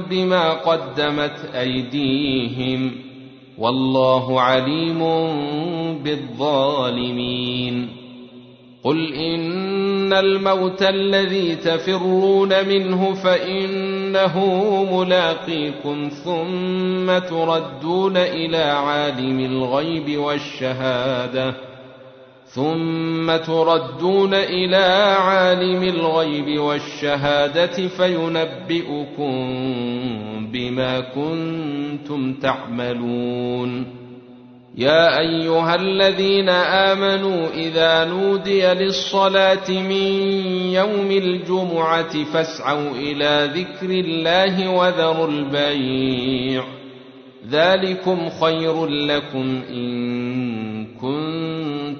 بما قدمت أيديهم والله عليم بالظالمين. قل إن الموت الذي تفرون منه فإنه ملاقيكم ثم تردون إلى عالم الغيب والشهادة. ثم تردون إلى عالم الغيب والشهادة فينبئكم بما كنتم تعملون. يا أيها الذين آمنوا إذا نودي للصلاة من يوم الجمعة فاسعوا إلى ذكر الله وذروا البيع. ذلكم خير لكم إن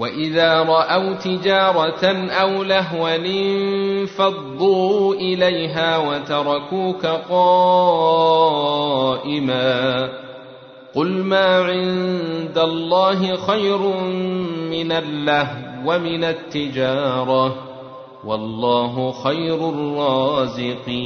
واذا راوا تجاره أو لهوا انفضوا اليها وتركوك قائما قل ما عند الله خير من اللهو ومن التجاره والله خير الرازقين